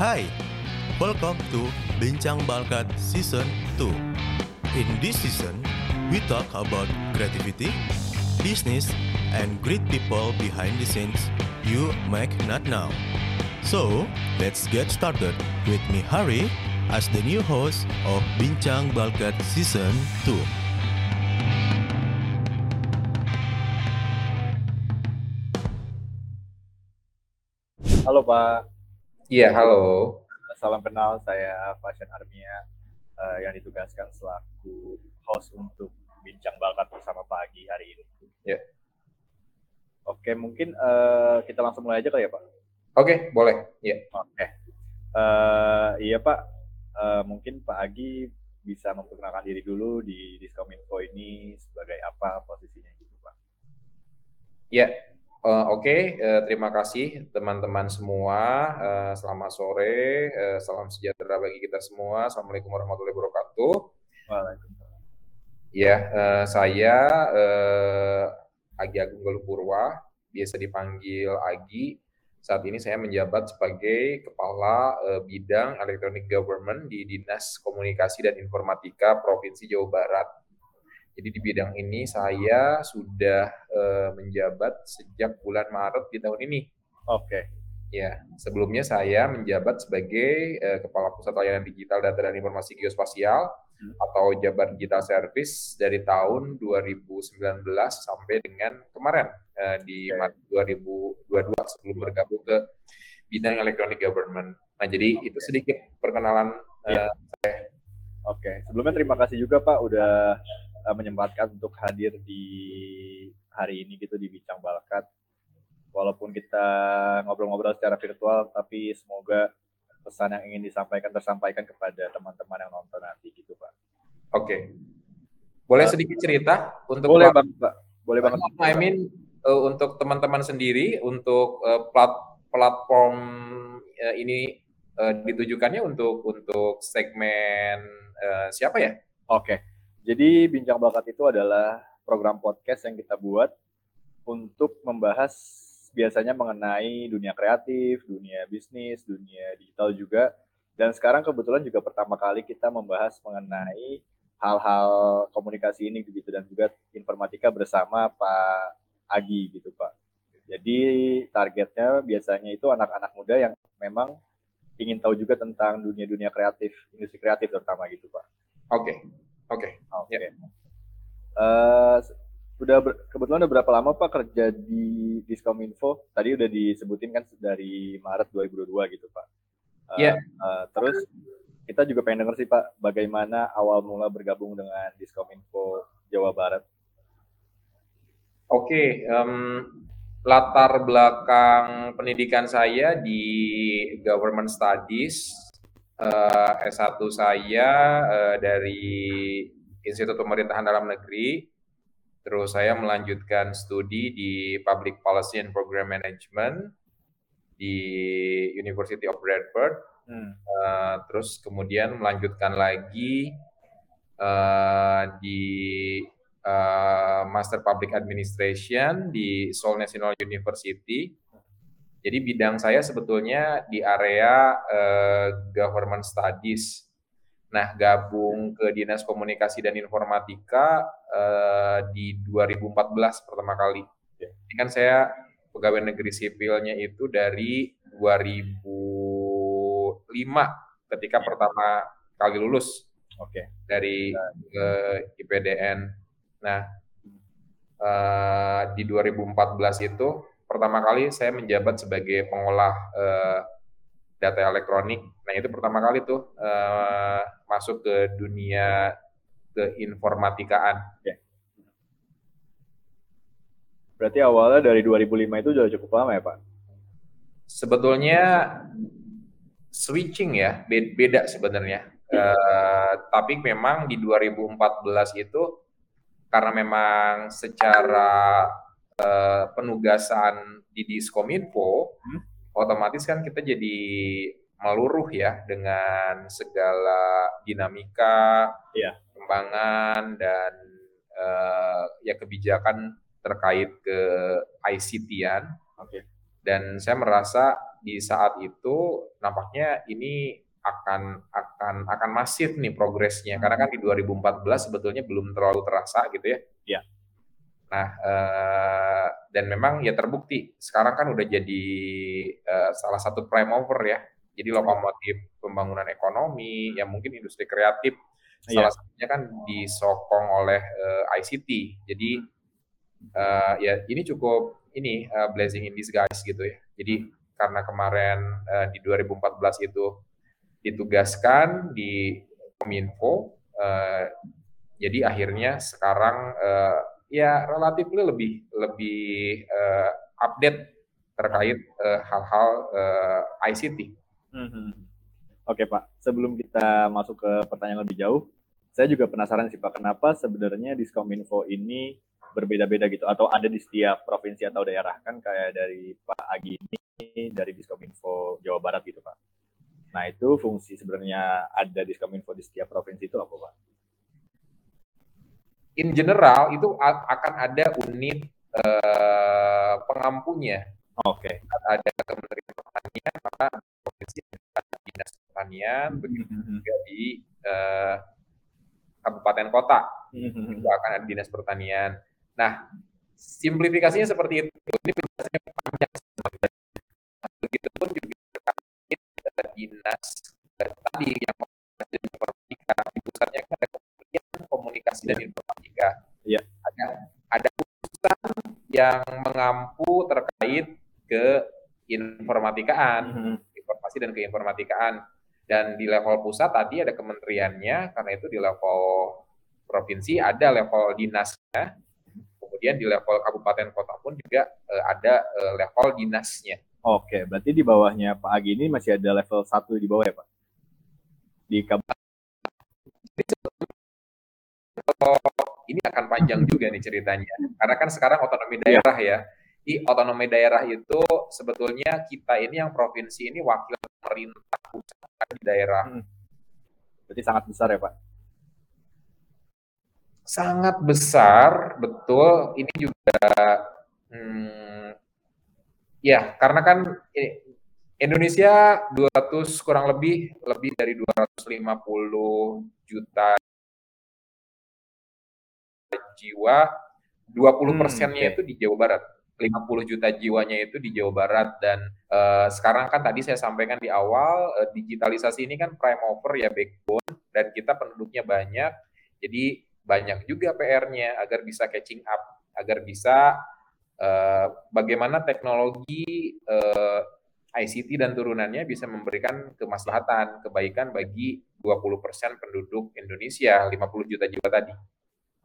Hai, welcome to Bincang Balkat Season 2. In this season, we talk about creativity, business, and great people behind the scenes you might not know. So, let's get started with me, Hari, as the new host of Bincang Balkat Season 2. Halo Pak, Iya, halo. salam kenal saya Fashion Armia eh, yang ditugaskan selaku host untuk bincang bakat bersama pagi hari ini. Ya. Oke, mungkin eh, kita langsung mulai aja kali ya Pak. Oke, boleh. Iya. Oke, Eh, iya Pak, Eh, mungkin Pak Agi bisa memperkenalkan diri dulu di Diskominfo ini sebagai apa posisinya gitu Pak. Iya. Eh, Oke, eh, terima kasih teman-teman semua. Eh, selamat sore, salam sejahtera bagi kita semua. Assalamualaikum warahmatullahi wabarakatuh. Waalaikumsalam. Ya, saya eh, Agi Agung Galuh Purwa, biasa dipanggil Agi. Saat ini saya menjabat sebagai Kepala Bidang Electronic Government di Dinas Komunikasi dan Informatika Provinsi Jawa Barat. Jadi di bidang ini saya sudah eh, menjabat sejak bulan Maret di tahun ini. Oke, Ya, sebelumnya saya menjabat sebagai eh, Kepala Pusat Layanan Digital Data dan Informasi Geospasial Hmm. atau Jabar Digital Service dari tahun 2019 sampai dengan kemarin eh, di. Maret 2022 sebelum bergabung ke bidang Electronic Government. Nah, jadi itu sedikit perkenalan Iya. eh, Oke, sebelumnya terima kasih juga Pak udah uh, menyempatkan untuk hadir di hari ini gitu di Bincang Balkat. Walaupun kita ngobrol-ngobrol secara virtual, tapi semoga pesan yang ingin disampaikan tersampaikan kepada teman-teman yang nonton nanti gitu Pak. Oke. Boleh Eh, sedikit cerita untuk Boleh banget Pak, boleh banget. I mean eh, untuk teman-teman sendiri untuk eh, plat platform eh, ini eh, ditujukannya untuk untuk segmen eh, siapa ya? Oke, jadi Bincang Bakat itu adalah program podcast yang kita buat untuk membahas biasanya mengenai dunia kreatif, dunia bisnis, dunia digital juga. Dan sekarang kebetulan juga pertama kali kita membahas mengenai hal-hal komunikasi ini gitu dan juga informatika bersama Pak Agi gitu Pak. Jadi targetnya biasanya itu anak-anak muda yang memang ingin tahu juga tentang dunia-dunia kreatif, industri kreatif terutama gitu Pak. Oke. Oke. Oke. Ya. Eh, udah ber- kebetulan udah berapa lama Pak kerja di Diskominfo? Tadi udah disebutin kan dari Maret 2022 gitu Pak. Eh, Iya. eh, terus kita juga pengen denger sih Pak, bagaimana awal mula bergabung dengan Diskominfo Jawa Barat? Oke, em, latar belakang pendidikan saya di Government Studies, eh, S1 saya eh, dari Institut Pemerintahan Dalam Negeri, terus saya melanjutkan studi di Public Policy and Program Management di University of Bradford, Hmm. Eh, terus kemudian melanjutkan lagi di Master Public Administration di Seoul National University. Jadi bidang saya sebetulnya di area eh, Government Studies. Nah, gabung ke Dinas Komunikasi dan Informatika eh, di 2014 pertama kali. Ini kan saya pegawai negeri sipilnya itu dari 2005 ketika pertama kali lulus Oke. dari ke IPDN. Nah, eh, di 2014 itu pertama kali saya menjabat sebagai pengolah eh, data elektronik. Nah, itu pertama kali tuh eh, masuk ke dunia keinformatikaan. Berarti awalnya dari 2005 itu udah cukup lama ya Pak? Sebetulnya switching ya, be- beda sebenarnya. Eh, tapi memang di 2014 itu karena memang secara eh, penugasan di Diskominfo, Hmm. otomatis kan kita jadi meluruh ya dengan segala dinamika, Iya. perkembangan dan eh, ya kebijakan terkait ke ICT-an. Oke. dan saya merasa di saat itu nampaknya ini akan akan akan masif nih progresnya karena kan di 2014 sebetulnya belum terlalu terasa gitu ya. Iya. Nah, eh, dan memang ya terbukti sekarang kan udah jadi eh, salah satu prime mover ya. Jadi lokomotif pembangunan ekonomi, ya mungkin industri kreatif Iya. salah satunya kan disokong oleh eh, ICT. Jadi eh, ya ini cukup ini eh, blessing in disguise gitu ya. Jadi karena kemarin eh, di 2014 itu ditugaskan di Kominfo, eh, jadi akhirnya sekarang eh, ya relatif lebih lebih eh, update terkait eh, hal-hal eh, ICT. Mhm. Oke Pak, sebelum kita masuk ke pertanyaan lebih jauh, saya juga penasaran sih Pak, kenapa sebenarnya Diskominfo ini berbeda-beda gitu, atau ada di setiap provinsi atau daerah kan kayak dari Pak Agi ini dari Diskominfo Jawa Barat gitu Pak. Nah itu fungsi sebenarnya ada Diskominfo di setiap provinsi itu apa Pak? In general itu akan ada unit eh, pengampunya Oke. ada Kementerian Pertanian, maka provinsi ada dinas pertanian, begitu juga di eh, kabupaten kota juga akan ada dinas pertanian. Nah, simplifikasinya seperti itu. Ini penjelasannya panjang. Begitupun juga terkait dinas tadi yang di pusatnya kan ada komunikasi dan informatika. Ada urusan yang mengampu terkait ke informatikaan Mhm. informasi dan keinformatikaan. Dan di level pusat tadi ada kementeriannya, karena itu di level provinsi ada level dinasnya, kemudian di level kabupaten kota pun juga eh, ada eh, level dinasnya. Oke, berarti di bawahnya Pak Agi ini masih ada level 1 di bawah ya Pak? Di kabupaten. Ini akan panjang juga nih ceritanya, karena kan sekarang otonomi daerah ya. Di otonomi daerah itu sebetulnya kita ini yang provinsi ini wakil pemerintah pusat di daerah. Berarti sangat besar ya Pak? sangat besar, betul. Ini juga, hmm, ya karena kan eh, Indonesia 200 kurang lebih lebih dari 250 juta jiwa, 20 persennya oke. itu di Jawa Barat. 50 juta jiwanya itu di Jawa Barat dan eh, sekarang kan tadi saya sampaikan di awal eh, digitalisasi ini kan prime mover ya backbone dan kita penduduknya banyak jadi banyak juga PR-nya agar bisa catching up agar bisa eh, bagaimana teknologi eh, ICT dan turunannya bisa memberikan kemaslahatan kebaikan bagi 20% penduduk Indonesia 50 juta jiwa tadi.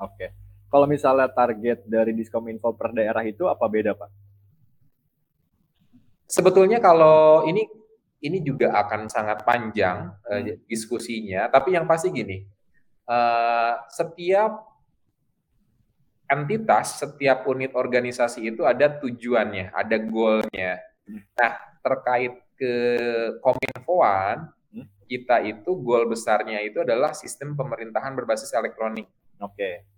Oke. Kalau misalnya target dari Diskominfo per daerah itu apa beda Pak? Sebetulnya kalau ini ini juga akan sangat panjang eh, diskusinya, tapi yang pasti gini, eh, setiap entitas, setiap unit organisasi itu ada tujuannya, ada goalnya. Nah, terkait ke Kominfoan, Hmm. kita itu goal besarnya itu adalah sistem pemerintahan berbasis elektronik. Oke.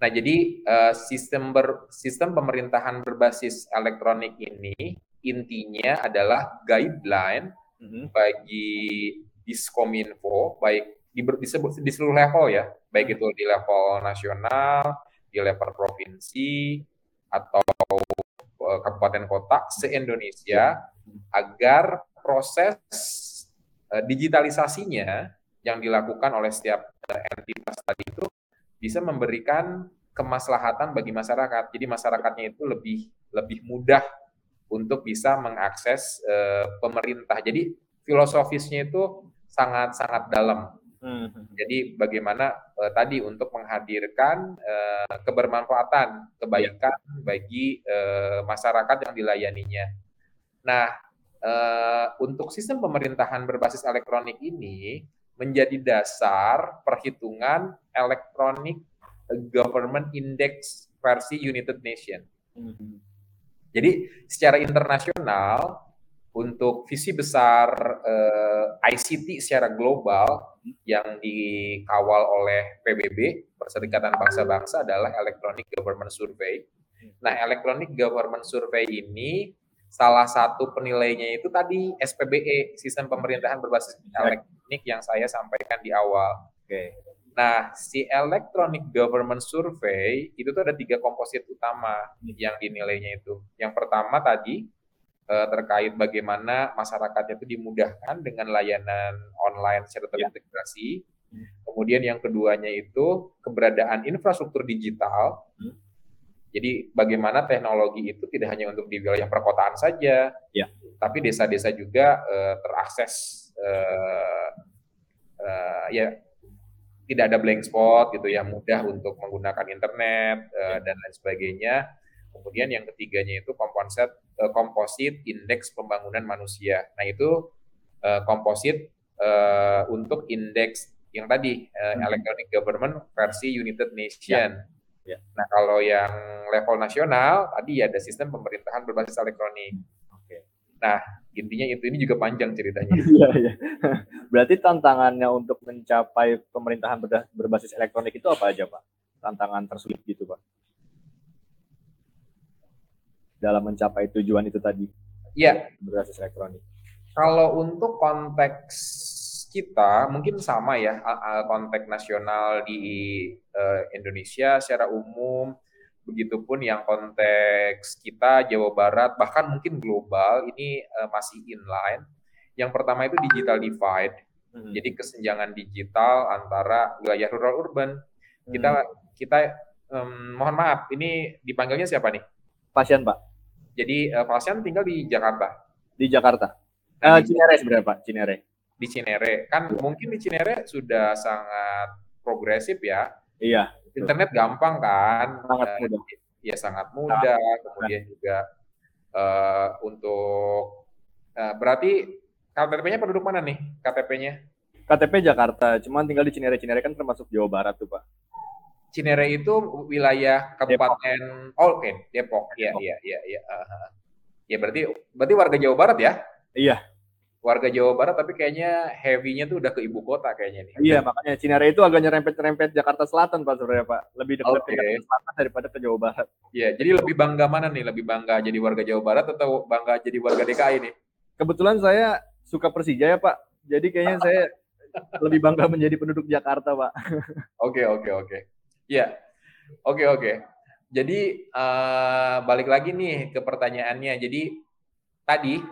Nah, jadi eh, sistem ber, sistem pemerintahan berbasis elektronik ini intinya adalah guideline Mhm. bagi Diskominfo, baik di, disebut di seluruh level ya, baik itu di level nasional, di level provinsi atau eh, kabupaten kota se-Indonesia agar proses eh, digitalisasinya yang dilakukan oleh setiap entitas tadi itu bisa memberikan kemaslahatan bagi masyarakat. Jadi masyarakatnya itu lebih lebih mudah untuk bisa mengakses eh, pemerintah. Jadi filosofisnya itu sangat-sangat dalam. Mhm. Jadi bagaimana eh, tadi untuk menghadirkan eh, kebermanfaatan, kebaikan bagi eh, masyarakat yang dilayaninya. Nah, eh, untuk sistem pemerintahan berbasis elektronik ini menjadi dasar perhitungan Electronic Government Index versi United Nation. Mhm. Jadi secara internasional untuk visi besar eh, ICT secara global yang dikawal oleh PBB Perserikatan Bangsa-Bangsa adalah Electronic Government Survey. Nah, Electronic Government Survey ini salah satu penilainya itu tadi SPBE, sistem pemerintahan berbasis elektronik yang saya sampaikan di awal. Oke. Nah, si Electronic Government Survey itu tuh ada tiga komposit utama yang dinilainya itu. Yang pertama tadi eh, terkait bagaimana masyarakatnya itu dimudahkan dengan layanan online secara Ya. terintegrasi. Kemudian yang keduanya itu keberadaan infrastruktur digital. Hmm. Jadi bagaimana teknologi itu tidak hanya untuk di wilayah perkotaan saja, Ya. tapi desa-desa juga eh, terakses eh, eh, ya tidak ada blank spot gitu ya mudah untuk menggunakan internet eh, dan lain sebagainya. Kemudian yang ketiganya itu komposit eh, komposit indeks pembangunan manusia. Nah itu eh, komposit eh, untuk indeks yang tadi eh, Hmm. electronic government versi United Nation. Ya. Nah kalau yang level nasional tadi ada sistem pemerintahan berbasis elektronik. Oke. Nah intinya itu ini juga panjang ceritanya. Iya, iya. Berarti tantangannya untuk mencapai pemerintahan berbasis elektronik itu apa aja, Pak? Tantangan tersulit gitu, Pak. Dalam mencapai tujuan itu tadi, Iya, berbasis elektronik. Kalau untuk konteks kita mungkin sama ya konteks nasional di eh, Indonesia secara umum, begitupun yang konteks kita Jawa Barat bahkan mungkin global ini eh, masih inline. Yang pertama itu digital divide, Hmm. jadi kesenjangan digital antara wilayah rural urban. Kita Hmm. kita em, mohon maaf, ini dipanggilnya siapa nih? pasien, Pak, Jadi eh, Falsian tinggal di Jakarta. di Jakarta. Nah, di- Cinere sebenarnya, Pak, Cinere. Di Cinere. Kan mungkin di Cinere sudah sangat progresif ya. Iya, internet gampang kan? Sangat Eh, mudah. ya sangat mudah. Kemudian juga eh, untuk eh, berarti KTP-nya penduduk mana nih KTP-nya KTP Jakarta, cuman tinggal di Cinere. Cinere kan termasuk Jawa Barat tuh, Pak. Cinere itu wilayah kabupaten oh, oke Depok. Ya Depok. iya iya iya Ah, ah. ya berarti berarti warga Jawa Barat ya? Iya, warga Jawa Barat tapi kayaknya heavy-nya tuh udah ke ibu kota kayaknya nih iya makanya Cinere itu agak nyerempet-nyerempet Jakarta Selatan, Pak, sebenarnya, Pak. Lebih dekat Oke. ke Jakarta Selatan daripada ke Jawa Barat. ya jadi lebih bangga mana nih lebih bangga jadi warga Jawa Barat atau bangga jadi warga DKI nih Kebetulan saya suka Persija ya, Pak. Jadi kayaknya saya lebih bangga menjadi penduduk Jakarta, Pak. Oke oke oke. Iya. Oke oke. Jadi eh, balik lagi nih ke pertanyaannya. Jadi tadi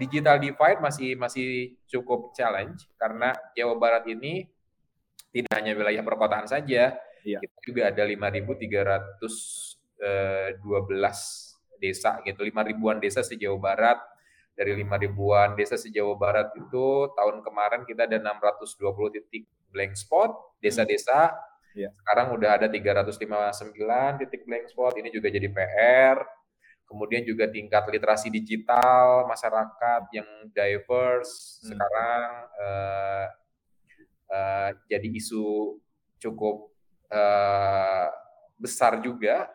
digital divide masih masih cukup challenge karena Jawa Barat ini tidak hanya wilayah perkotaan saja. Iya. Kita juga ada 5.312 desa gitu. 5 ribuan desa se-Jawa Barat. Dari 5 ribuan desa se-Jawa Barat itu tahun kemarin kita ada 620 titik blank spot desa-desa Iya. sekarang udah ada 359 titik blank spot. Ini juga jadi PR. Kemudian juga tingkat literasi digital masyarakat yang diverse Hmm. sekarang eh, eh, jadi isu cukup eh, besar juga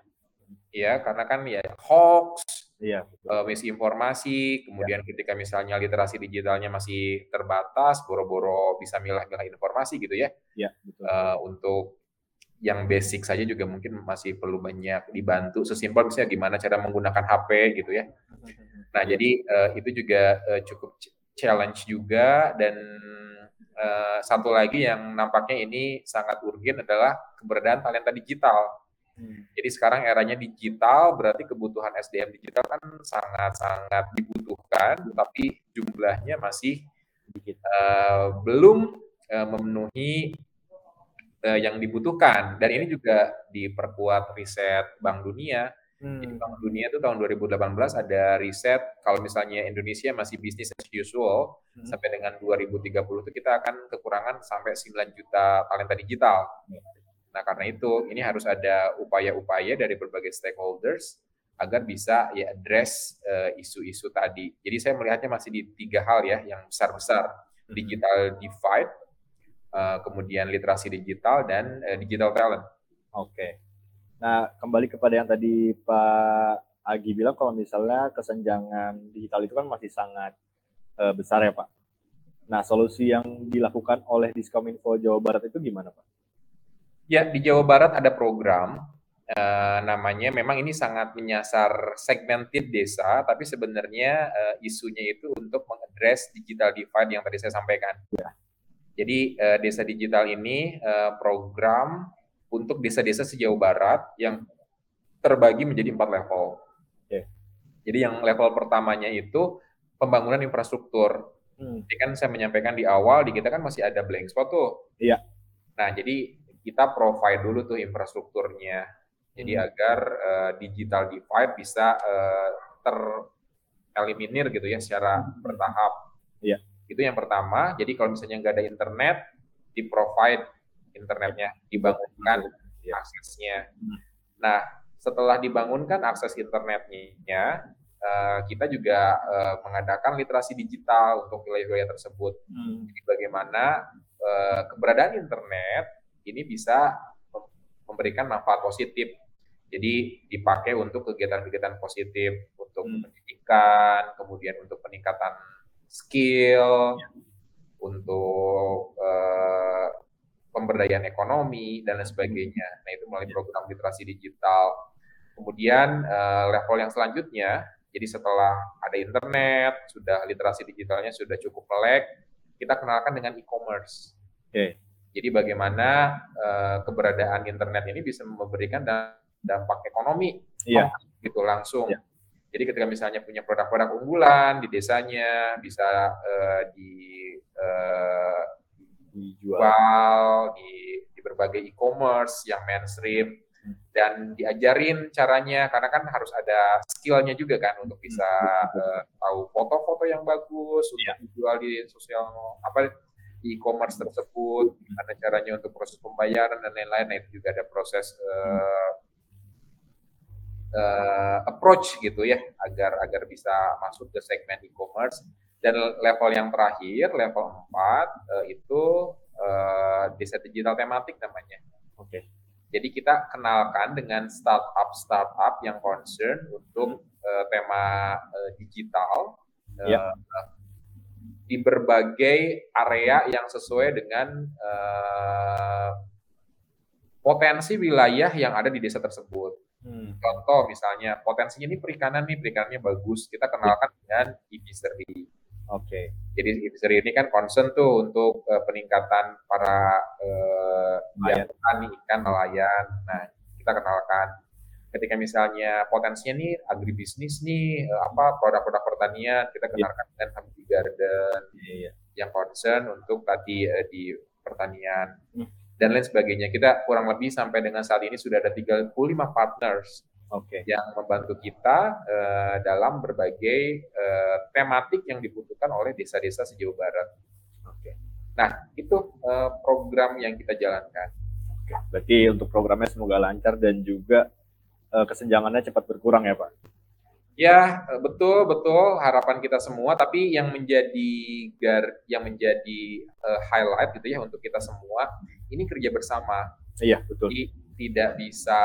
ya karena kan ya hoax Iya, betul. eh, misinformasi, kemudian ketika misalnya literasi digitalnya masih terbatas, boro-boro bisa milah-milah informasi gitu ya. Iya, betul. Eh, untuk yang basic saja juga mungkin masih perlu banyak dibantu. Sesimpel misalnya gimana cara menggunakan HP gitu ya. Nah, jadi eh, itu juga eh, cukup ch- challenge juga dan eh, satu lagi yang nampaknya ini sangat urgen adalah keberadaan talenta digital. Hmm. Jadi sekarang eranya digital, berarti kebutuhan SDM digital kan sangat-sangat dibutuhkan, tapi jumlahnya masih eh, belum eh, memenuhi eh, yang dibutuhkan. Dan ini juga diperkuat riset Bank Dunia. Jadi Hmm. Bank Dunia itu tahun 2018 ada riset kalau misalnya Indonesia masih bisnis as usual Hmm. sampai dengan 2030 itu kita akan kekurangan sampai 9 juta talenta digital. Nah, karena itu ini harus ada upaya-upaya dari berbagai stakeholders agar bisa ya address eh, isu-isu tadi. Jadi saya melihatnya masih di tiga hal ya yang besar-besar. Digital divide, eh, kemudian literasi digital dan eh, digital talent. Oke. Nah, kembali kepada yang tadi Pak Agi bilang kalau misalnya kesenjangan digital itu kan masih sangat eh, besar ya, Pak. Nah, solusi yang dilakukan oleh Diskominfo Jawa Barat itu gimana, Pak? Ya, di Jawa Barat ada program uh, namanya memang ini sangat menyasar segmented desa, tapi sebenarnya uh, isunya itu untuk mengadres digital divide yang tadi saya sampaikan. Ya. Jadi uh, desa digital ini uh, program untuk desa-desa sejauh barat yang terbagi menjadi empat level. Yeah. Jadi yang level pertamanya itu pembangunan infrastruktur. Hmm. Jadi kan saya menyampaikan di awal di kita kan masih ada blank spot tuh. Iya. Nah jadi kita provide dulu tuh infrastrukturnya. Jadi hmm. agar uh, digital divide bisa uh, tereliminir gitu ya secara hmm. bertahap. Iya. Itu yang pertama. Jadi kalau misalnya nggak ada internet, di provide internetnya, dibangunkan ya. aksesnya. Hmm. Nah, setelah dibangunkan akses internetnya, uh, kita juga uh, mengadakan literasi digital untuk wilayah-wilayah tersebut. Hmm. Jadi bagaimana uh, keberadaan internet ini bisa memberikan manfaat positif. Jadi dipakai untuk kegiatan-kegiatan positif, untuk hmm. pendidikan, kemudian untuk peningkatan skill, untuk uh, pemberdayaan ekonomi dan lain sebagainya. Nah itu melalui program literasi digital. Kemudian uh, level yang selanjutnya, jadi setelah ada internet, sudah literasi digitalnya sudah cukup melek, kita kenalkan dengan e-commerce. Okay. Jadi bagaimana uh, keberadaan internet ini bisa memberikan dampak ekonomi, yeah. gitu langsung. Yeah. Jadi ketika misalnya punya produk-produk unggulan di desanya bisa uh, di uh, dijual. di, di berbagai e-commerce yang mainstream hmm. dan diajarin caranya karena kan harus ada skillnya juga kan untuk bisa uh, tahu foto-foto yang bagus untuk yeah. dijual di sosial apa e-commerce tersebut. Gimana caranya untuk proses pembayaran dan lain-lain. Nah itu juga ada proses uh, uh, approach gitu ya agar agar bisa masuk ke segmen e-commerce dan level yang terakhir level 4 uh, eh, itu uh, desa digital tematik namanya. Oke. Okay. Jadi kita kenalkan dengan startup startup yang concern untuk uh, tema uh, digital uh, yep. di berbagai area yang sesuai dengan uh, potensi wilayah yang ada di desa tersebut. Hmm. Contoh misalnya potensinya ini perikanan nih perikανannya bagus kita kenalkan dengan e-fishery. Oke. Okay. Jadi e-fishery ini kan concern tuh untuk uh, peningkatan para uh, yang petani ikan nelayan. Nah kita kenalkan ketika misalnya potensinya nih agribisnis nih uh, apa produk-produk pertanian kita iya. kenalkan yeah. dengan Happy Garden yeah, yeah. yang concern untuk tadi uh, di pertanian. Hmm dan lain sebagainya. Kita kurang lebih sampai dengan saat ini sudah ada 35 partners okay. yang membantu kita uh, dalam berbagai uh, tematik yang dibutuhkan oleh desa-desa sejauh barat. Okay. Nah, itu uh, program yang kita jalankan. Okay. Berarti untuk programnya semoga lancar dan juga uh, kesenjangannya cepat berkurang ya Pak? Ya betul betul harapan kita semua. Tapi yang menjadi gar, yang menjadi uh, highlight gitu ya untuk kita semua ini kerja bersama. Iya betul. Jadi, tidak bisa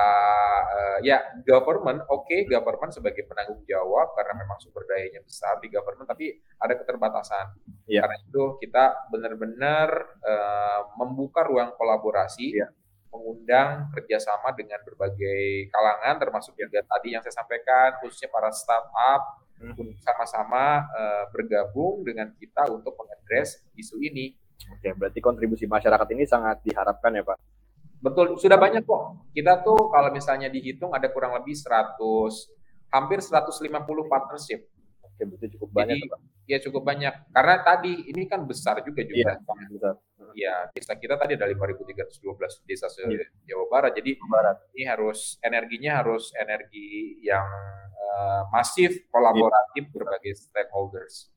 uh, ya government oke okay, government sebagai penanggung jawab karena memang sumber dayanya besar di government tapi ada keterbatasan. Iya. Karena itu kita benar-benar uh, membuka ruang kolaborasi. Iya mengundang kerjasama dengan berbagai kalangan, termasuk juga tadi yang saya sampaikan, khususnya para startup, hmm. untuk sama-sama uh, bergabung dengan kita untuk mengadres isu ini. Oke, berarti kontribusi masyarakat ini sangat diharapkan ya Pak? Betul, sudah banyak kok. Kita tuh kalau misalnya dihitung ada kurang lebih 100, hampir 150 partnership. Oke, berarti cukup banyak Jadi, Pak. Ya cukup banyak. Karena tadi ini kan besar juga juga. Iya, besar ya desa kita tadi ada 5.312 desa se yeah. Jawa Barat. Jadi Barat. ini harus energinya harus energi yang uh, masif, kolaboratif yeah. berbagai stakeholders.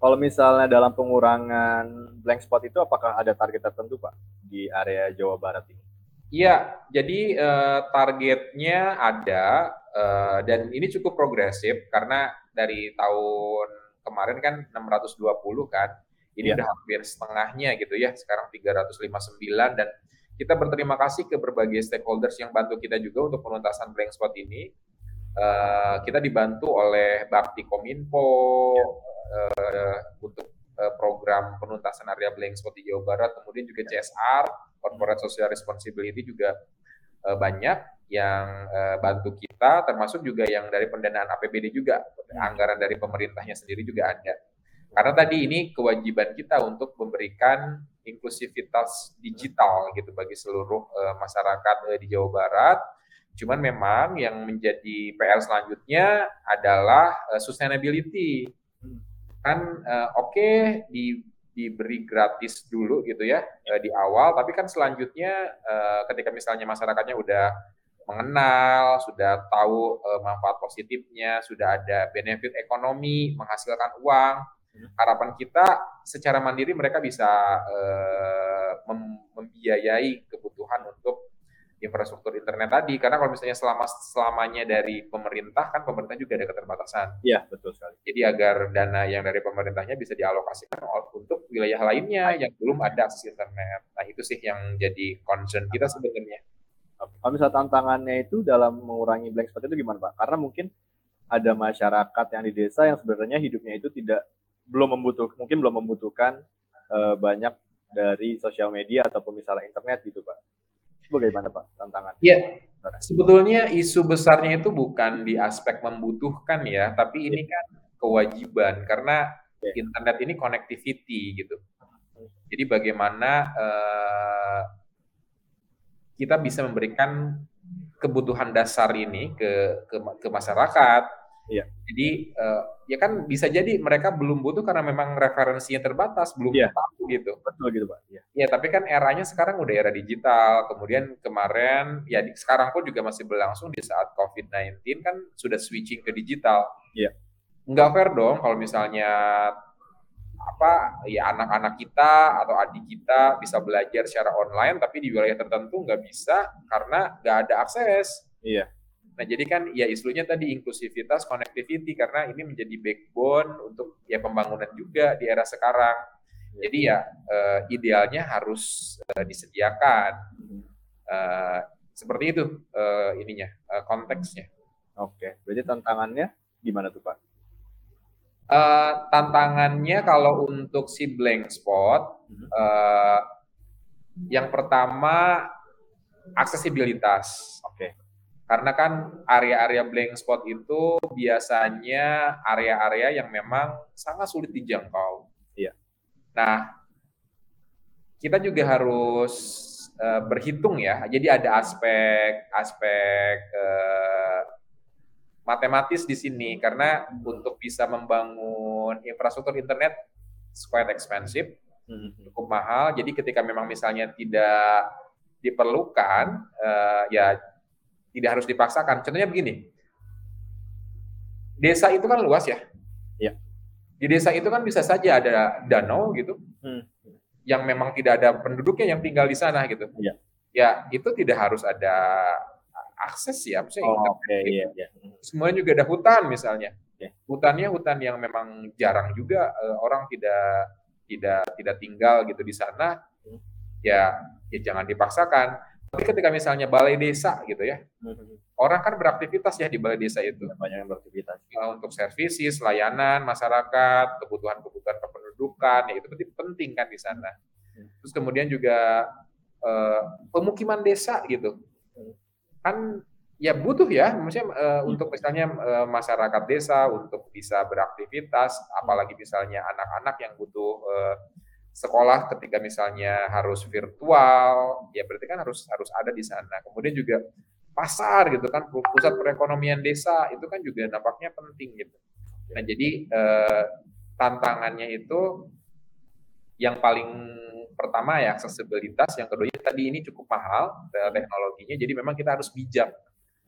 Kalau misalnya dalam pengurangan blank spot itu apakah ada target tertentu Pak di area Jawa Barat ini? Iya, jadi uh, targetnya ada uh, dan ini cukup progresif karena dari tahun kemarin kan 620 kan ini ya. udah hampir setengahnya gitu ya, sekarang 359 dan kita berterima kasih ke berbagai stakeholders yang bantu kita juga untuk penuntasan blank spot ini. Uh, kita dibantu oleh Bakti Kominfo ya. uh, untuk uh, program penuntasan area blank spot di Jawa Barat, kemudian juga CSR, Corporate Social Responsibility juga uh, banyak yang uh, bantu kita, termasuk juga yang dari pendanaan APBD juga, anggaran dari pemerintahnya sendiri juga ada. Karena tadi ini kewajiban kita untuk memberikan inklusivitas digital gitu bagi seluruh uh, masyarakat uh, di Jawa Barat. Cuman memang yang menjadi PR selanjutnya adalah uh, sustainability. Kan uh, oke okay, di diberi gratis dulu gitu ya uh, di awal, tapi kan selanjutnya uh, ketika misalnya masyarakatnya udah mengenal, sudah tahu uh, manfaat positifnya, sudah ada benefit ekonomi, menghasilkan uang. Hmm. Harapan kita secara mandiri mereka bisa uh, mem membiayai kebutuhan untuk infrastruktur internet tadi karena kalau misalnya selama selamanya dari pemerintah kan pemerintah juga ada keterbatasan. Iya betul sekali. Jadi agar dana yang dari pemerintahnya bisa dialokasikan untuk wilayah lainnya yang belum ada akses internet. Nah itu sih yang jadi concern kita sebenarnya. Kalau misalnya tantangannya itu dalam mengurangi blank spot itu gimana Pak? Karena mungkin ada masyarakat yang di desa yang sebenarnya hidupnya itu tidak belum membutuhkan mungkin belum membutuhkan uh, banyak dari sosial media ataupun misalnya internet gitu Pak. Bagaimana Pak tantangan? Iya, sebetulnya isu besarnya itu bukan di aspek membutuhkan ya, tapi ini kan kewajiban karena ya. internet ini connectivity gitu. Jadi bagaimana uh, kita bisa memberikan kebutuhan dasar ini ke ke, ke masyarakat. Iya. Jadi uh, ya kan bisa jadi mereka belum butuh karena memang referensinya terbatas, belum iya. tahu gitu. Betul gitu, Pak. Iya. Ya, tapi kan eranya sekarang udah era digital. Kemudian kemarin ya di, sekarang pun juga masih berlangsung di saat COVID-19 kan sudah switching ke digital. Iya. Enggak fair dong kalau misalnya apa ya anak-anak kita atau adik kita bisa belajar secara online tapi di wilayah tertentu nggak bisa karena nggak ada akses. Iya. Nah jadi kan ya isunya tadi inklusivitas, connectivity karena ini menjadi backbone untuk ya pembangunan juga di era sekarang. Iya. Jadi ya uh, idealnya harus uh, disediakan. Uh, seperti itu uh, ininya uh, konteksnya. Oke, berarti tantangannya gimana tuh Pak? Uh, tantangannya kalau untuk si blank spot, uh, yang pertama aksesibilitas. Oke. Okay. Karena kan area-area blank spot itu biasanya area-area yang memang sangat sulit dijangkau. Iya. Nah, kita juga harus uh, berhitung ya. Jadi ada aspek aspek uh, matematis di sini karena untuk bisa membangun infrastruktur internet quite expensive, hmm. cukup mahal. Jadi ketika memang misalnya tidak diperlukan, uh, ya tidak harus dipaksakan. Contohnya begini, desa itu kan luas ya. Ya. Di desa itu kan bisa saja ada danau gitu, hmm. yang memang tidak ada penduduknya yang tinggal di sana gitu. Ya. Ya itu tidak harus ada akses ya, maksudnya oh, internet. Okay, gitu. iya, iya. Semuanya juga ada hutan misalnya. Yeah. Hutannya hutan yang memang jarang juga uh, orang tidak tidak tidak tinggal gitu di sana. Hmm. Ya, ya jangan dipaksakan. Tapi ketika misalnya balai desa gitu ya, hmm. orang kan beraktivitas ya di balai desa itu. Iya, banyak yang beraktivitas. Uh, untuk services, layanan masyarakat, kebutuhan-kebutuhan kependudukan, ya itu penting kan di sana. Hmm. Terus kemudian juga uh, pemukiman desa gitu kan ya butuh ya maksudnya uh, untuk misalnya uh, masyarakat desa untuk bisa beraktivitas apalagi misalnya anak-anak yang butuh uh, sekolah ketika misalnya harus virtual ya berarti kan harus harus ada di sana. Kemudian juga pasar gitu kan pusat perekonomian desa itu kan juga nampaknya penting gitu. Nah jadi uh, tantangannya itu yang paling pertama ya aksesibilitas, yang kedua tadi ini cukup mahal teknologinya, jadi memang kita harus bijak,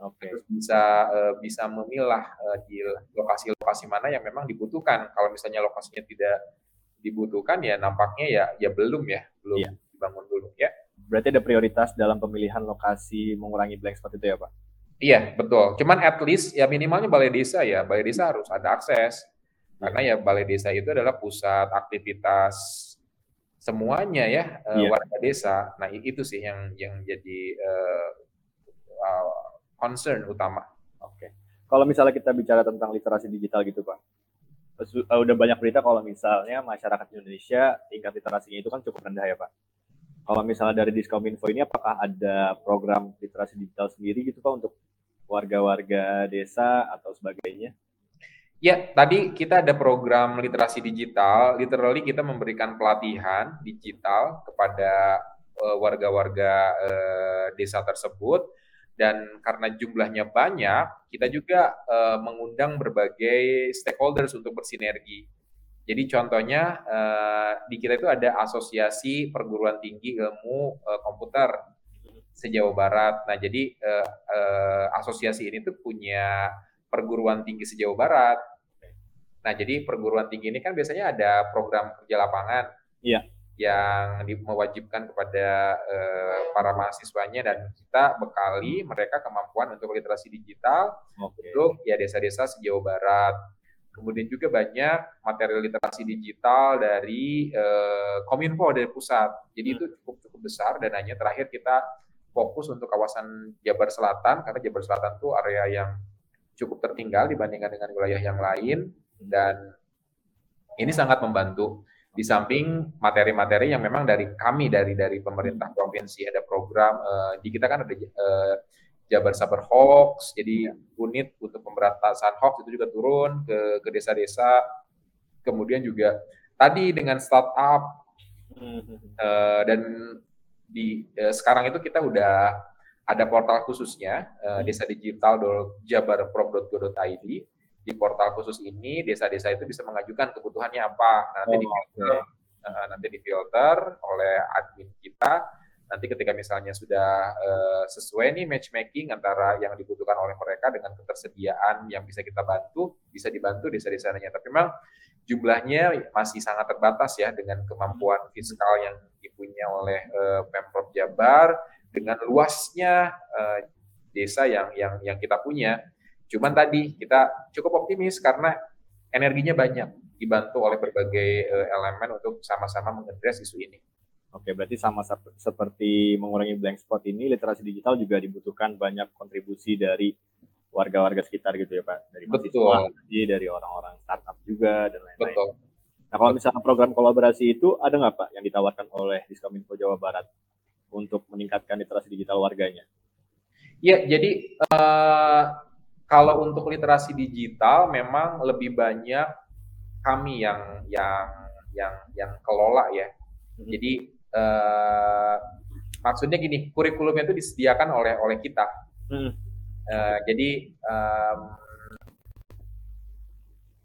okay. harus bisa uh, bisa memilah uh, di lokasi-lokasi mana yang memang dibutuhkan. Kalau misalnya lokasinya tidak dibutuhkan ya nampaknya ya ya belum ya, belum yeah. dibangun dulu ya. Berarti ada prioritas dalam pemilihan lokasi mengurangi blank spot itu ya Pak? Iya betul. Cuman at least ya minimalnya balai desa ya, balai desa harus ada akses karena ya balai desa itu adalah pusat aktivitas semuanya ya uh, warga desa. Nah itu sih yang yang jadi uh, uh, concern utama. Oke. Okay. Kalau misalnya kita bicara tentang literasi digital gitu pak, udah banyak berita kalau misalnya masyarakat Indonesia tingkat literasinya itu kan cukup rendah ya pak. kalau misalnya dari Diskominfo ini apakah ada program literasi digital sendiri gitu Pak untuk warga-warga desa atau sebagainya? Ya, tadi kita ada program literasi digital. Literally kita memberikan pelatihan digital kepada uh, warga-warga uh, desa tersebut dan karena jumlahnya banyak, kita juga uh, mengundang berbagai stakeholders untuk bersinergi. Jadi contohnya uh, di kita itu ada asosiasi perguruan tinggi ilmu uh, komputer sejauh barat. Nah jadi uh, uh, asosiasi ini tuh punya perguruan tinggi sejauh barat. Nah jadi perguruan tinggi ini kan biasanya ada program kerja lapangan. Iya. Yang mewajibkan kepada uh, para mahasiswanya dan kita bekali mereka kemampuan untuk literasi digital okay. untuk ya desa-desa sejauh barat Kemudian juga banyak materi literasi digital dari uh, Kominfo dari pusat. Jadi hmm. itu cukup cukup besar dan hanya terakhir kita fokus untuk kawasan Jabar Selatan karena Jabar Selatan itu area yang cukup tertinggal dibandingkan dengan wilayah yang lain dan ini sangat membantu di samping materi-materi yang memang dari kami dari dari pemerintah provinsi ada program uh, di kita kan ada uh, Jabar Sabar Hoax, jadi unit untuk pemberantasan hoax itu juga turun ke ke desa-desa. Kemudian juga tadi dengan startup uh, dan di uh, sekarang itu kita udah ada portal khususnya uh, desa digital jabarprop.go.id. Di portal khusus ini desa-desa itu bisa mengajukan kebutuhannya apa. Nanti oh, difilter, okay. uh, nanti difilter oleh admin kita nanti ketika misalnya sudah uh, sesuai nih matchmaking antara yang dibutuhkan oleh mereka dengan ketersediaan yang bisa kita bantu, bisa dibantu desa-desanya. Tapi memang jumlahnya masih sangat terbatas ya dengan kemampuan fiskal yang dipunya oleh uh, Pemprov Jabar dengan luasnya uh, desa yang yang yang kita punya. Cuman tadi kita cukup optimis karena energinya banyak dibantu oleh berbagai uh, elemen untuk sama-sama mengadres isu ini. Oke, berarti sama seperti mengurangi blank spot ini, literasi digital juga dibutuhkan banyak kontribusi dari warga-warga sekitar gitu ya Pak, dari mahasiswa, dari orang-orang startup juga dan lain-lain. Betul. Nah kalau misalnya program kolaborasi itu ada nggak Pak yang ditawarkan oleh Diskominfo Jawa Barat untuk meningkatkan literasi digital warganya? Iya, jadi uh, kalau untuk literasi digital memang lebih banyak kami yang yang yang yang kelola ya. Hmm. Jadi uh, maksudnya gini, kurikulumnya itu disediakan oleh oleh kita. Hmm. Uh, jadi um,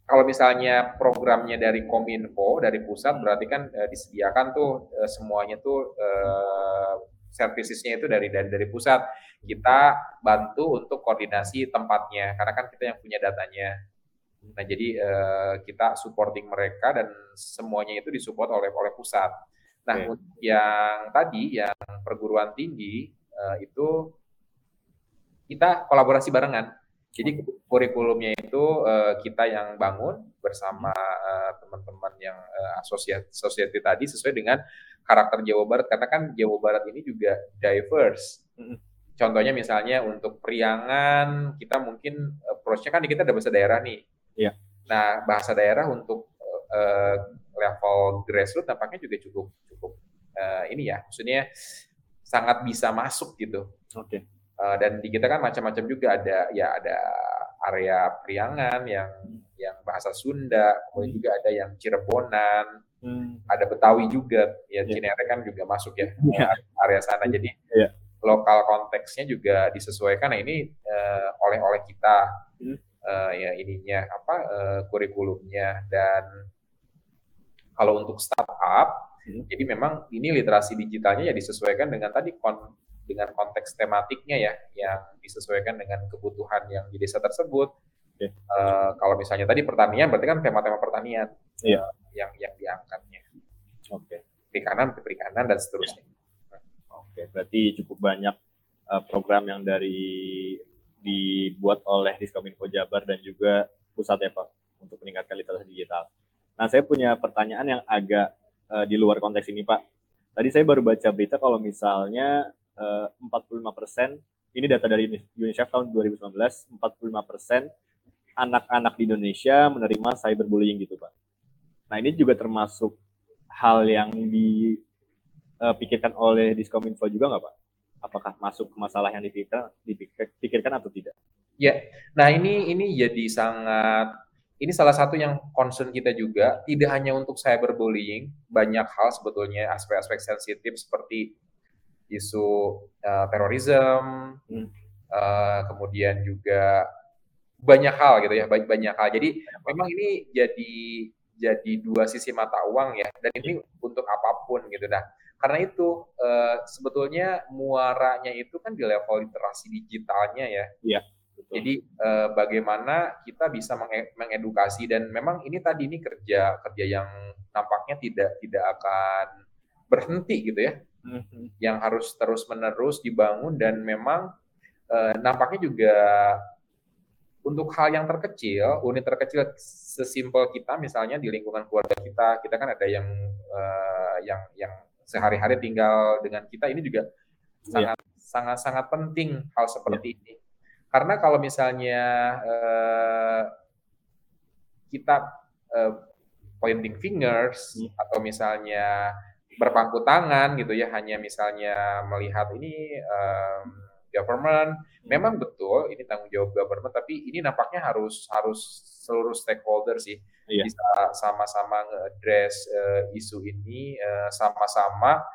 kalau misalnya programnya dari Kominfo dari pusat berarti kan uh, disediakan tuh uh, semuanya tuh uh, servisisnya itu dari dari dari pusat. Kita bantu untuk koordinasi tempatnya karena kan kita yang punya datanya. Nah jadi uh, kita supporting mereka dan semuanya itu disupport oleh oleh pusat. Nah, okay. untuk yang tadi yang perguruan tinggi uh, itu kita kolaborasi barengan. Jadi kurikulumnya itu uh, kita yang bangun bersama uh, teman-teman yang uh, asosiasi, asosiasi tadi sesuai dengan karakter Jawa Barat karena kan Jawa Barat ini juga diverse. Contohnya misalnya untuk priangan kita mungkin approach-nya kan kita ada bahasa daerah nih. Iya. Nah, bahasa daerah untuk uh, level grassroots tampaknya juga cukup cukup uh, ini ya, maksudnya sangat bisa masuk gitu. Oke. Okay. Uh, dan di kita kan macam-macam juga ada ya ada area Priangan yang yang bahasa Sunda, kemudian hmm. juga ada yang Cirebonan, hmm. ada Betawi juga, ya yeah. Cinere kan juga masuk ya yeah. area sana. Jadi yeah. lokal konteksnya juga disesuaikan. Nah ini uh, oleh oleh kita hmm. uh, ya ininya apa uh, kurikulumnya dan kalau untuk startup, hmm. jadi memang ini literasi digitalnya ya disesuaikan dengan tadi kon dengan konteks tematiknya ya, yang disesuaikan dengan kebutuhan yang di desa tersebut. Okay. Uh, eh, kalau misalnya tadi pertanian, berarti kan tema-tema pertanian yeah. Yang yang diangkatnya. Oke. Okay. Perikanan, perikanan dan seterusnya. Oke, okay. berarti cukup banyak uh, program yang dari dibuat oleh Diskominfo Jabar dan juga pusat ya Pak untuk meningkatkan literasi digital. Nah, saya punya pertanyaan yang agak uh, di luar konteks ini, Pak. Tadi saya baru baca berita kalau misalnya eh, uh, 45% ini data dari UNICEF tahun 2019, 45% anak-anak di Indonesia menerima cyberbullying gitu, Pak. Nah, ini juga termasuk hal yang di uh, pikirkan oleh Diskominfo juga nggak Pak? Apakah masuk ke masalah yang dipikirkan, dipikirkan atau tidak? Ya, nah ini ini jadi sangat ini salah satu yang concern kita juga tidak hanya untuk cyberbullying, banyak hal sebetulnya aspek-aspek sensitif seperti isu uh, terorisme, hmm. uh, kemudian juga banyak hal gitu ya, banyak banyak hal. Jadi memang ini jadi jadi dua sisi mata uang ya, dan ini untuk apa pun gitu. Nah, karena itu uh, sebetulnya muaranya itu kan di level literasi digitalnya ya. Iya. Jadi uh, bagaimana kita bisa mengedukasi dan memang ini tadi ini kerja kerja yang nampaknya tidak tidak akan berhenti gitu ya, mm-hmm. yang harus terus menerus dibangun dan memang uh, nampaknya juga untuk hal yang terkecil, unit terkecil sesimpel kita misalnya di lingkungan keluarga kita, kita kan ada yang uh, yang yang sehari-hari tinggal dengan kita ini juga sangat yeah. sangat sangat penting hal seperti yeah. ini. Karena kalau misalnya uh, kita uh, pointing fingers hmm. atau misalnya berpangku tangan gitu ya, hanya misalnya melihat ini um, government, hmm. memang betul ini tanggung jawab government, tapi ini nampaknya harus harus seluruh stakeholder sih iya. bisa sama-sama nge-address uh, isu ini sama-sama uh,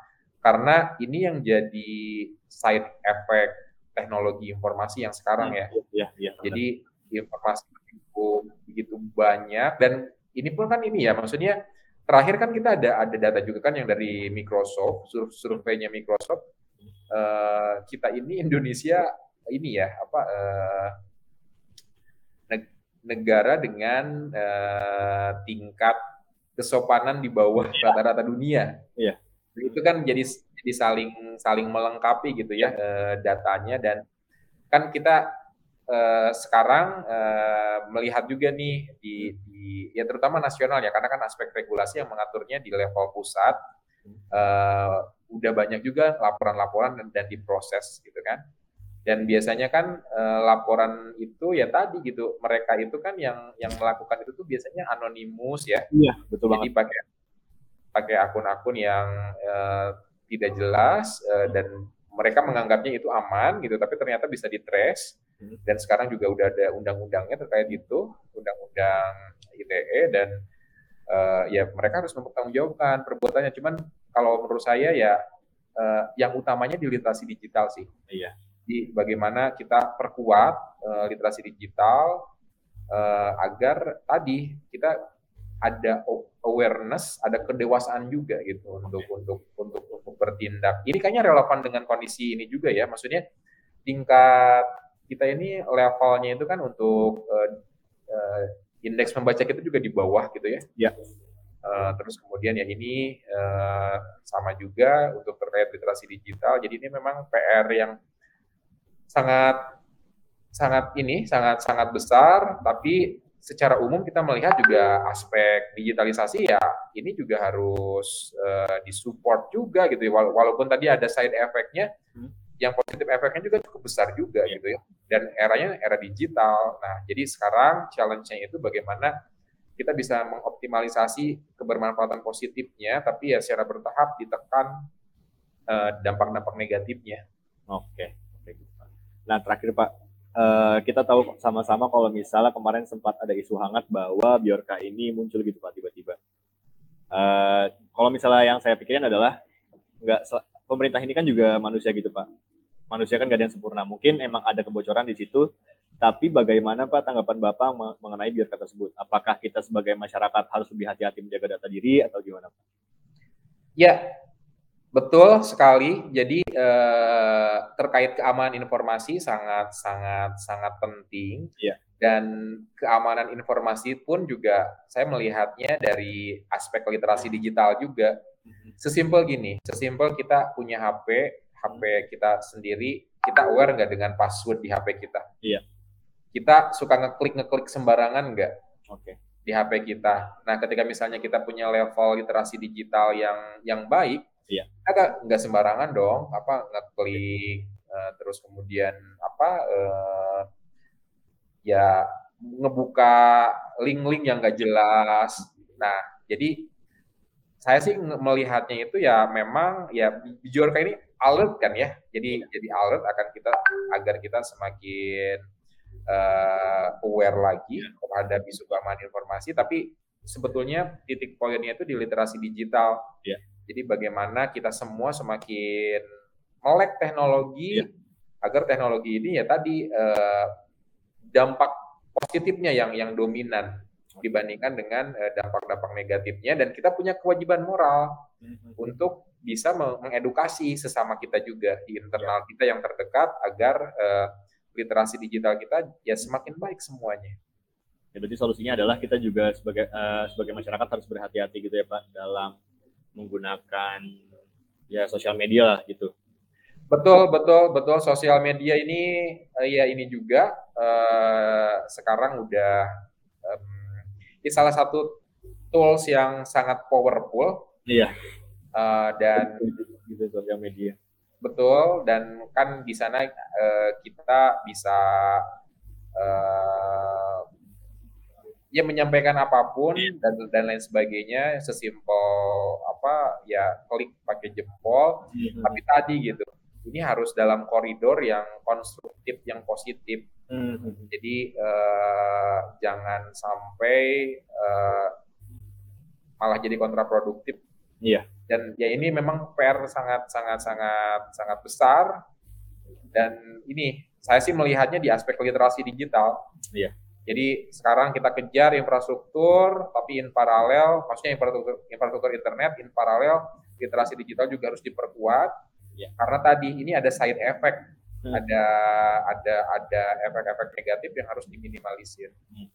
karena ini yang jadi side effect teknologi informasi yang sekarang ya. Iya, iya, iya Jadi informasi begitu, begitu banyak dan ini pun kan ini ya maksudnya terakhir kan kita ada ada data juga kan yang dari Microsoft sur surveinya Microsoft uh, kita ini Indonesia ini ya apa uh, negara dengan uh, tingkat kesopanan di bawah iya. rata-rata dunia. Iya. Itu kan jadi jadi saling saling melengkapi gitu ya uh, datanya dan kan kita uh, sekarang uh, melihat juga nih di, di ya terutama nasional ya karena kan aspek regulasi yang mengaturnya di level pusat uh, udah banyak juga laporan-laporan dan, dan diproses gitu kan dan biasanya kan e, laporan itu ya tadi gitu mereka itu kan yang yang melakukan itu tuh biasanya anonimus ya iya betul jadi banget. pakai pakai akun-akun yang e, tidak jelas e, dan mereka menganggapnya itu aman gitu tapi ternyata bisa di trace hmm. dan sekarang juga udah ada undang-undangnya terkait itu undang-undang ITE dan e, ya mereka harus mempertanggungjawabkan perbuatannya cuman kalau menurut saya ya e, yang utamanya di literasi digital sih iya di bagaimana kita perkuat uh, literasi digital uh, agar tadi kita ada awareness, ada kedewasaan juga gitu untuk untuk untuk untuk bertindak. Ini kayaknya relevan dengan kondisi ini juga ya. Maksudnya tingkat kita ini levelnya itu kan untuk uh, uh, indeks membaca kita juga di bawah gitu ya. Ya. Uh, terus kemudian ya ini uh, sama juga untuk terkait literasi digital. Jadi ini memang PR yang sangat sangat ini sangat sangat besar tapi secara umum kita melihat juga aspek digitalisasi ya ini juga harus uh, disupport juga gitu ya walaupun tadi ada side effect-nya hmm. yang positif efeknya juga cukup besar juga yeah. gitu ya dan eranya era digital nah jadi sekarang challenge-nya itu bagaimana kita bisa mengoptimalisasi kebermanfaatan positifnya tapi ya secara bertahap ditekan uh, dampak-dampak negatifnya oke okay. Nah terakhir Pak, uh, kita tahu sama-sama kalau misalnya kemarin sempat ada isu hangat bahwa Biorka ini muncul gitu Pak tiba-tiba. Uh, kalau misalnya yang saya pikirin adalah nggak pemerintah ini kan juga manusia gitu Pak. Manusia kan gak ada yang sempurna. Mungkin emang ada kebocoran di situ, tapi bagaimana Pak tanggapan Bapak mengenai Biorka tersebut? Apakah kita sebagai masyarakat harus lebih hati-hati menjaga data diri atau gimana Pak? Ya, Betul sekali. Jadi eh, terkait keamanan informasi sangat sangat sangat penting. Yeah. Dan keamanan informasi pun juga saya melihatnya dari aspek literasi digital juga. Mm-hmm. Sesimpel gini, sesimpel kita punya HP, HP kita sendiri, kita aware nggak dengan password di HP kita? Iya. Yeah. Kita suka ngeklik ngeklik sembarangan nggak? Okay. Di HP kita. Nah, ketika misalnya kita punya level literasi digital yang yang baik, Iya. Agak nggak sembarangan dong, apa ngeklik uh, terus kemudian apa uh, ya ngebuka link-link yang nggak jelas. Nah, jadi saya sih melihatnya itu ya memang ya Bjorka ini alert kan ya. Jadi jadi alert akan kita agar kita semakin uh, aware lagi terhadap isu keamanan informasi tapi sebetulnya titik poinnya itu di literasi digital. Yeah. Jadi bagaimana kita semua semakin melek teknologi yeah. agar teknologi ini ya tadi uh, dampak positifnya yang yang dominan dibandingkan dengan eh, dampak-dampak negatifnya dan kita punya kewajiban moral mm-hmm. untuk bisa mengedukasi sesama kita juga di internal yeah. kita yang terdekat agar uh, literasi digital kita ya semakin baik semuanya. Ya, berarti solusinya adalah kita juga sebagai uh, sebagai masyarakat harus berhati-hati gitu ya Pak dalam menggunakan ya sosial media lah gitu. Betul, betul, betul. Sosial media ini uh, ya ini juga uh, sekarang udah um, ini salah satu tools yang sangat powerful. Iya. Uh, dan gitu sosial media. Betul, dan kan di sana uh, kita bisa uh, ya menyampaikan apa pun iya. dan dan lain sebagainya sesimpel apa ya klik pakai jempol hmm. tapi tadi gitu ini harus dalam koridor yang konstruktif yang positif hmm. jadi uh, jangan sampai uh, malah jadi kontraproduktif iya dan ya ini memang PR sangat sangat sangat sangat besar dan ini saya sih melihatnya di aspek literasi digital. Iya. Jadi sekarang kita kejar infrastruktur, tapi in paralel, maksudnya infrastruktur, infrastruktur internet, in paralel literasi digital juga harus diperkuat. Ya. Karena tadi ini ada side effect, hmm. ada ada ada efek-efek negatif yang harus diminimalisir. Hmm.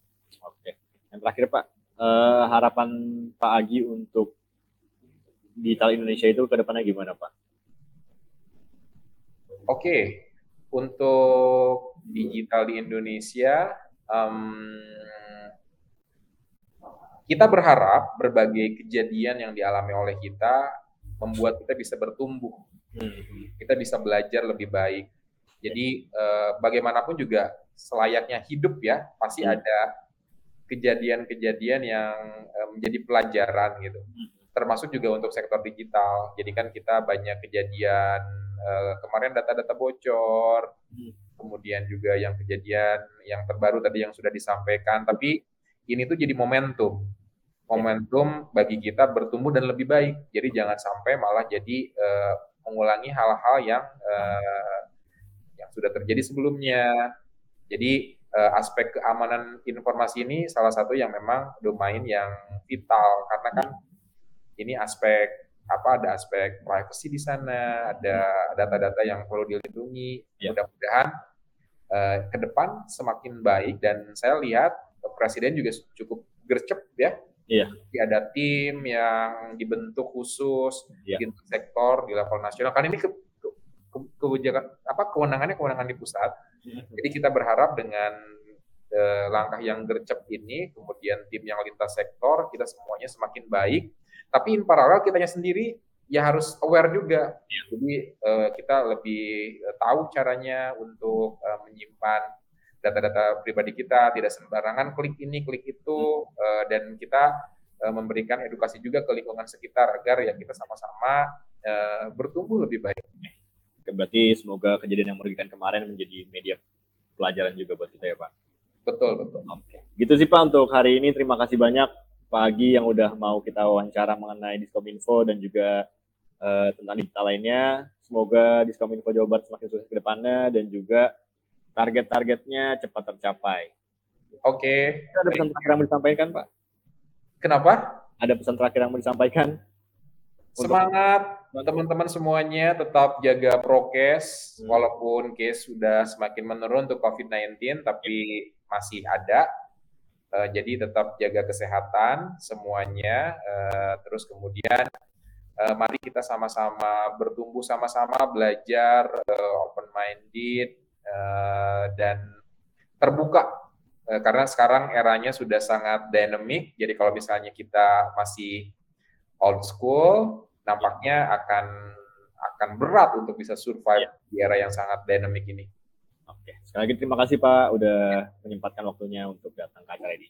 Oke. Okay. Yang terakhir Pak, uh, harapan Pak Agi untuk digital Indonesia itu ke depannya gimana Pak? Oke, okay. untuk digital di Indonesia, um, kita berharap berbagai kejadian yang dialami oleh kita membuat kita bisa bertumbuh, hmm. kita bisa belajar lebih baik. Jadi uh, bagaimanapun juga selayaknya hidup ya, pasti hmm. ada kejadian-kejadian yang uh, menjadi pelajaran gitu. Hmm termasuk juga untuk sektor digital. Jadi kan kita banyak kejadian uh, kemarin data-data bocor, hmm. kemudian juga yang kejadian yang terbaru tadi yang sudah disampaikan. Tapi ini tuh jadi momentum, momentum bagi kita bertumbuh dan lebih baik. Jadi jangan sampai malah jadi uh, mengulangi hal-hal yang uh, yang sudah terjadi sebelumnya. Jadi uh, aspek keamanan informasi ini salah satu yang memang domain yang vital karena kan ini aspek apa ada aspek privacy di sana, ada data-data yang perlu dilindungi. Ya. Mudah-mudahan uh, ke depan semakin baik dan saya lihat presiden juga cukup gercep ya. Iya. Jadi ada tim yang dibentuk khusus ya. di sektor di level nasional. Kan ini ke, ke, kebijakan apa kewenangannya kewenangan di pusat. Ya. Jadi kita berharap dengan eh, langkah yang gercep ini, kemudian tim yang lintas sektor, kita semuanya semakin baik tapi in paralel kitanya sendiri ya harus aware juga. Ya. Jadi uh, kita lebih uh, tahu caranya untuk uh, menyimpan data-data pribadi kita, tidak sembarangan klik ini, klik itu, uh, dan kita uh, memberikan edukasi juga ke lingkungan sekitar agar ya kita sama-sama uh, bertumbuh lebih baik. Berarti semoga kejadian yang merugikan kemarin menjadi media pelajaran juga buat kita ya Pak. Betul, betul. Oke. Gitu sih Pak untuk hari ini. Terima kasih banyak pagi yang udah mau kita wawancara mengenai Diskominfo dan juga uh, tentang digital lainnya. Semoga Diskominfo Jawa Barat semakin sukses ke depannya dan juga target-targetnya cepat tercapai. Oke. Okay. Ada pesan terakhir yang mau disampaikan, Pak? Kenapa? Ada pesan terakhir yang mau disampaikan? Semangat teman-teman semuanya tetap jaga prokes hmm. walaupun case sudah semakin menurun untuk COVID-19 tapi masih ada Uh, jadi tetap jaga kesehatan semuanya. Uh, terus kemudian uh, mari kita sama-sama bertumbuh sama-sama belajar uh, open minded uh, dan terbuka uh, karena sekarang eranya sudah sangat dynamic. Jadi kalau misalnya kita masih old school, nampaknya akan akan berat untuk bisa survive di era yang sangat dynamic ini. Oke, sekali lagi terima kasih Pak udah menyempatkan waktunya untuk datang ke acara ini.